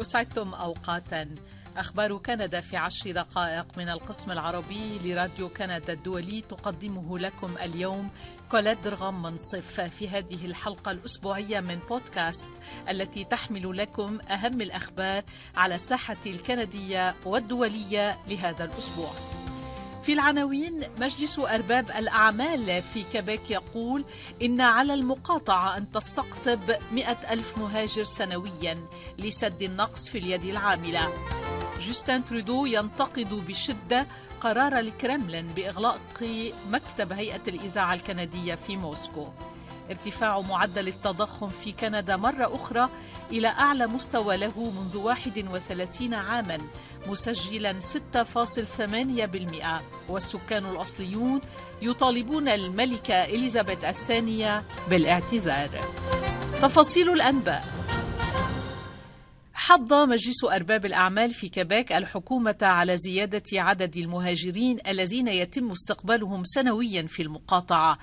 أسعدتم أوقاتا. أخبار كندا في عشر دقائق من القسم العربي لراديو كندا الدولي تقدمه لكم اليوم كولاد درغام منصف في هذه الحلقة الأسبوعية من بودكاست التي تحمل لكم أهم الأخبار على الساحة الكندية والدولية لهذا الأسبوع. في العناوين مجلس أرباب الأعمال في كيبيك يقول إن على المقاطعة أن تستقطب مئة ألف مهاجر سنويا لسد النقص في اليد العاملة. جوستين ترودو ينتقد بشدة قرار الكرملين بإغلاق مكتب هيئة الإذاعة الكندية في موسكو. ارتفاع معدل التضخم في كندا مرة أخرى إلى أعلى مستوى له منذ 31 عاما مسجلا 6.8% والسكان الأصليون يطالبون الملكة إليزابيث الثانية بالاعتذار. تفاصيل الأنباء. حض مجلس أرباب الأعمال في كيبيك الحكومة على زيادة عدد المهاجرين الذين يتم استقبالهم سنويا في المقاطعة.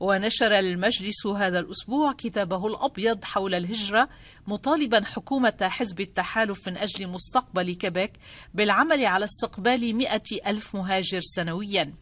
ونشر المجلس هذا الأسبوع كتابه الأبيض حول الهجرة مطالبا حكومة حزب التحالف من أجل مستقبل كيبيك بالعمل على استقبال مئة ألف مهاجر سنوياً.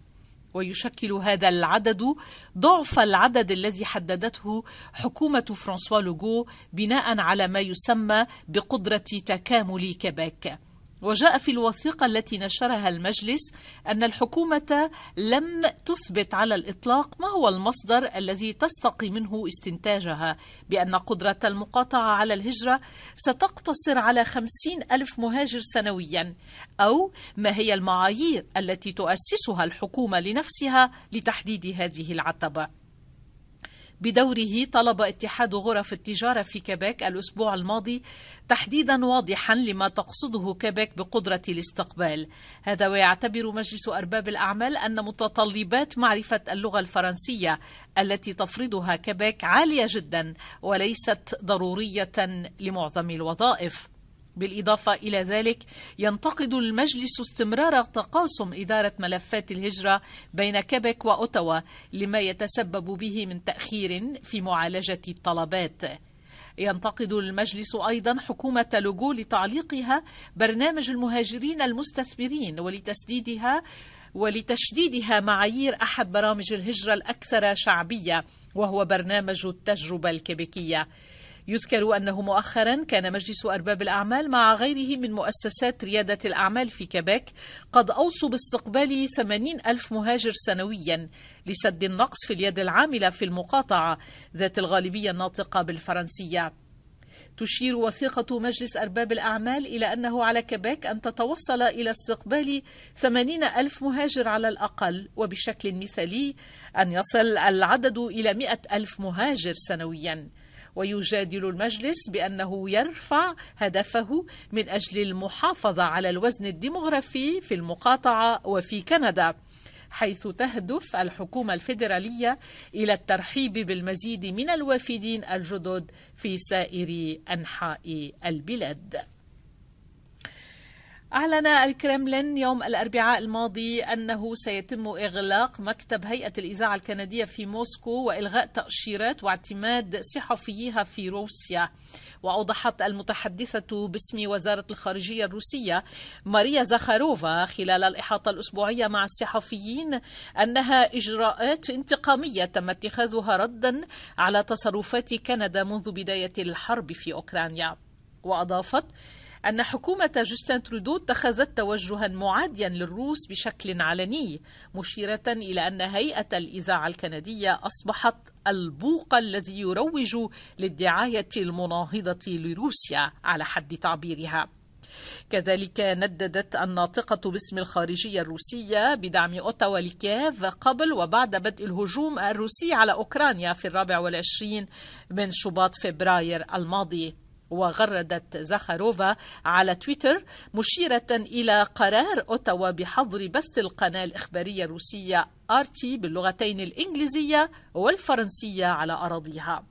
ويشكل هذا العدد ضعف العدد الذي حددته حكومة فرانسوا لوغو بناء على ما يسمى بقدرة تكامل كيبيك وجاء في الوثيقة التي نشرها المجلس أن الحكومة لم تثبت على الإطلاق ما هو المصدر الذي تستقي منه استنتاجها بأن قدرة المقاطعة على الهجرة ستقتصر على خمسين ألف مهاجر سنويا أو ما هي المعايير التي تؤسسها الحكومة لنفسها لتحديد هذه العتبة. بدوره طلب اتحاد غرف التجارة في كيبيك الأسبوع الماضي تحديدا واضحا لما تقصده كيبيك بقدرة الاستقبال. هذا ويعتبر مجلس أرباب الأعمال أن متطلبات معرفة اللغة الفرنسية التي تفرضها كيبيك عالية جدا وليست ضرورية لمعظم الوظائف. بالإضافة إلى ذلك ينتقد المجلس استمرار تقاسم إدارة ملفات الهجرة بين كيبك وأوتوا لما يتسبب به من تأخير في معالجة الطلبات. ينتقد المجلس أيضا حكومة لوغو لتعليقها برنامج المهاجرين المستثمرين ولتسديدها ولتشديدها معايير أحد برامج الهجرة الأكثر شعبية وهو برنامج التجربة الكيبيكية يذكر أنه مؤخرا كان مجلس أرباب الأعمال مع غيره من مؤسسات ريادة الأعمال في كيبيك قد أوصوا باستقبال 80 ألف مهاجر سنويا لسد النقص في اليد العاملة في المقاطعة ذات الغالبية الناطقة بالفرنسية. تشير وثيقة مجلس أرباب الأعمال إلى أنه على كيبيك أن تتوصل إلى استقبال 80 ألف مهاجر على الأقل وبشكل مثالي أن يصل العدد إلى 100 ألف مهاجر سنوياً. ويجادل المجلس بأنه يرفع هدفه من أجل المحافظة على الوزن الديمغرافي في المقاطعة وفي كندا حيث تهدف الحكومة الفيدرالية إلى الترحيب بالمزيد من الوافدين الجدد في سائر أنحاء البلاد. أعلن الكرملين يوم الأربعاء الماضي أنه سيتم إغلاق مكتب هيئة الإذاعة الكندية في موسكو وإلغاء تأشيرات واعتماد صحفيها في روسيا. وأوضحت المتحدثة باسم وزارة الخارجية الروسية ماريا زخاروفا خلال الإحاطة الأسبوعية مع الصحفيين أنها إجراءات انتقامية تم اتخاذها ردا على تصرفات كندا منذ بداية الحرب في أوكرانيا. وأضافت أن حكومة جوستين ترودو اتخذت توجها معاديا للروس بشكل علني مشيرة إلى أن هيئة الإذاعة الكندية أصبحت البوق الذي يروج للدعاية المناهضة لروسيا على حد تعبيرها. كذلك نددت الناطقة باسم الخارجية الروسية بدعم أوتاوا لكييف قبل وبعد بدء الهجوم الروسي على أوكرانيا في الرابع والعشرين من شباط فبراير الماضي. وغردت زخاروفا على تويتر مشيرة إلى قرار أوتاوا بحظر بث القناة الإخبارية الروسية آرتي باللغتين الإنجليزية والفرنسية على أراضيها.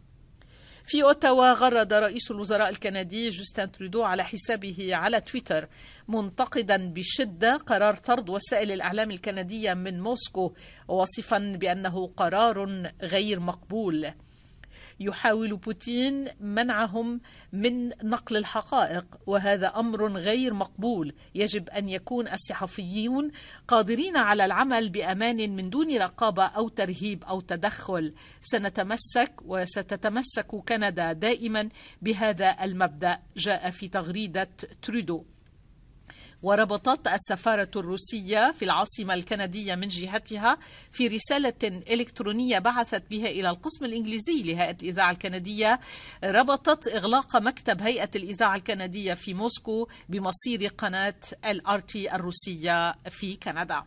في أوتاوا غرد رئيس الوزراء الكندي جوستين ترودو على حسابه على تويتر منتقدا بشدة قرار طرد وسائل الإعلام الكندية من موسكو واصفا بأنه قرار غير مقبول. يحاول بوتين منعهم من نقل الحقائق وهذا أمر غير مقبول. يجب أن يكون الصحفيون قادرين على العمل بأمان من دون رقابة أو ترهيب أو تدخل. سنتمسك وستتمسك كندا دائما بهذا المبدأ. جاء في تغريدة ترودو. وربطت السفارة الروسية في العاصمة الكندية من جهتها في رسالة إلكترونية بعثت بها إلى القسم الإنجليزي لهيئة الإذاعة الكندية ربطت إغلاق مكتب هيئة الإذاعة الكندية في موسكو بمصير قناة ال RT الروسية في كندا.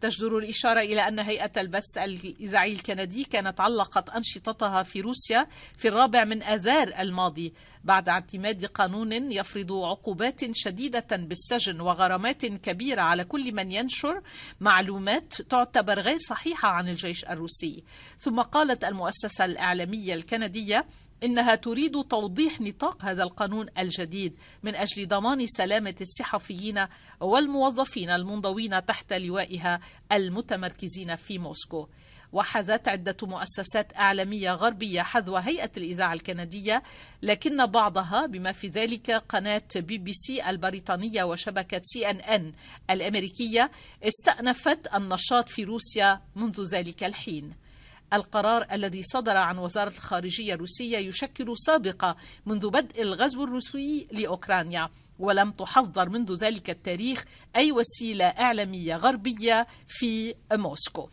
تجدر الإشارة إلى أن هيئة البث الإذاعي الكندي كانت علقت أنشطتها في روسيا في الرابع من آذار الماضي بعد اعتماد قانون يفرض عقوبات شديدة بالسجن وغرامات كبيرة على كل من ينشر معلومات تعتبر غير صحيحة عن الجيش الروسي. ثم قالت المؤسسة الإعلامية الكندية إنها تريد توضيح نطاق هذا القانون الجديد من أجل ضمان سلامة الصحفيين والموظفين المنضوين تحت لوائها المتمركزين في موسكو. وحذت عدة مؤسسات إعلامية غربية حذو هيئة الإذاعة الكندية لكن بعضها بما في ذلك قناة بي بي سي البريطانية وشبكة سي أن أن الأمريكية استأنفت النشاط في روسيا منذ ذلك الحين. القرار الذي صدر عن وزارة الخارجية الروسية يشكل سابقة منذ بدء الغزو الروسي لأوكرانيا ولم تحضر منذ ذلك التاريخ أي وسيلة إعلامية غربية في موسكو.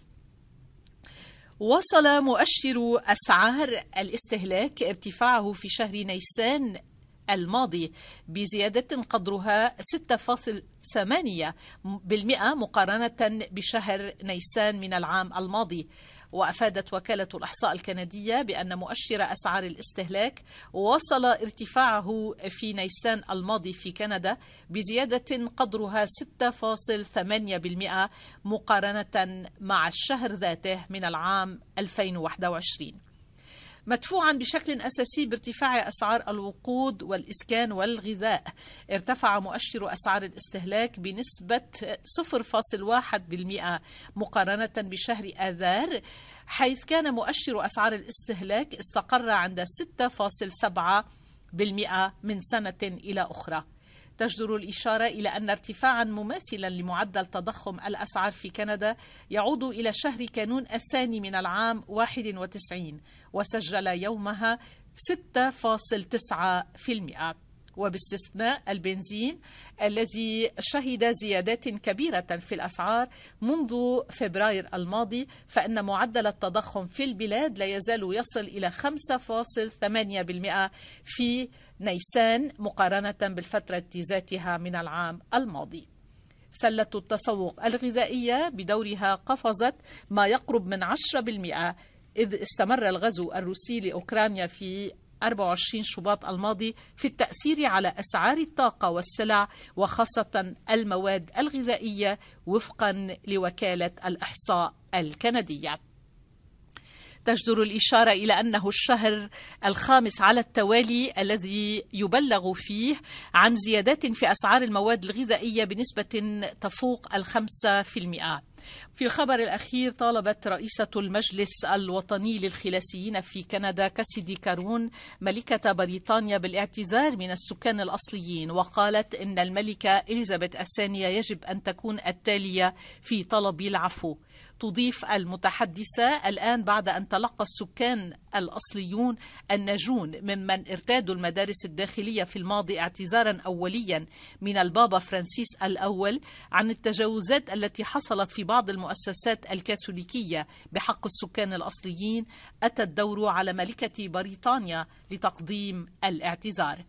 وصل مؤشر أسعار الاستهلاك ارتفاعه في شهر نيسان الماضي بزيادة قدرها 6.8% مقارنة بشهر نيسان من العام الماضي. وأفادت وكالة الإحصاء الكندية بأن مؤشر أسعار الاستهلاك وصل ارتفاعه في نيسان الماضي في كندا بزيادة قدرها 6.8% مقارنة مع الشهر ذاته من العام 2021 مدفوعا بشكل أساسي بارتفاع أسعار الوقود والإسكان والغذاء. ارتفع مؤشر أسعار الاستهلاك بنسبة 0.1% مقارنة بشهر آذار حيث كان مؤشر أسعار الاستهلاك استقر عند 6.7% من سنة إلى أخرى. تجدر الإشارة إلى أن ارتفاعا مماثلا لمعدل تضخم الأسعار في كندا يعود إلى شهر كانون الثاني من العام 91 وسجل يومها 6.9% وباستثناء البنزين الذي شهد زيادات كبيرة في الأسعار منذ فبراير الماضي فإن معدل التضخم في البلاد لا يزال يصل إلى 5.8% في نيسان مقارنة بالفترة ذاتها من العام الماضي. سلة التسوق الغذائية بدورها قفزت ما يقرب من 10% إذ استمر الغزو الروسي لأوكرانيا في 24 شباط الماضي في التأثير على أسعار الطاقة والسلع وخاصة المواد الغذائية وفقا لوكالة الإحصاء الكندية. تجدر الإشارة إلى أنه الشهر الخامس على التوالي الذي يبلغ فيه عن زيادات في أسعار المواد الغذائية بنسبة تفوق الخمسة في المئة في الخبر الأخير طالبت رئيسة المجلس الوطني للخلاسيين في كندا كاسيدي كارون ملكة بريطانيا بالاعتذار من السكان الأصليين وقالت إن الملكة إليزابيث الثانية يجب أن تكون التالية في طلب العفو. تضيف المتحدثة الآن بعد أن تلقى السكان الأصليون الناجون ممن ارتادوا المدارس الداخلية في الماضي اعتذارا أوليا من البابا فرانسيس الأول عن التجاوزات التي حصلت في بعض المؤسسات الكاثوليكية بحق السكان الأصليين أتى الدور على ملكة بريطانيا لتقديم الاعتذار.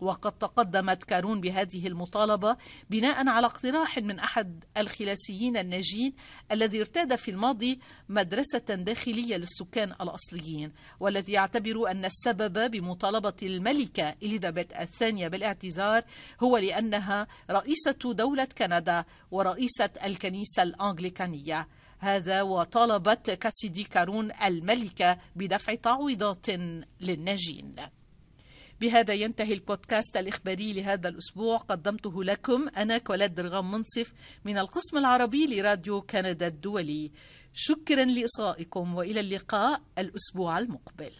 وقد تقدمت كارون بهذه المطالبة بناء على اقتراح من أحد الخلاسيين الناجين الذي ارتاد في الماضي مدرسة داخلية للسكان الأصليين والذي يعتبر أن السبب بمطالبة الملكة إليزابيث الثانية بالاعتذار هو لأنها رئيسة دولة كندا ورئيسة الكنيسة الأنغليكانية هذا وطالبت كاسيدي كارون الملكة بدفع تعويضات للناجين. بهذا ينتهي البودكاست الإخباري لهذا الأسبوع. قدمته لكم أنا كولاد درغام منصف من القسم العربي لراديو كندا الدولي. شكرا لإصغائكم وإلى اللقاء الأسبوع المقبل.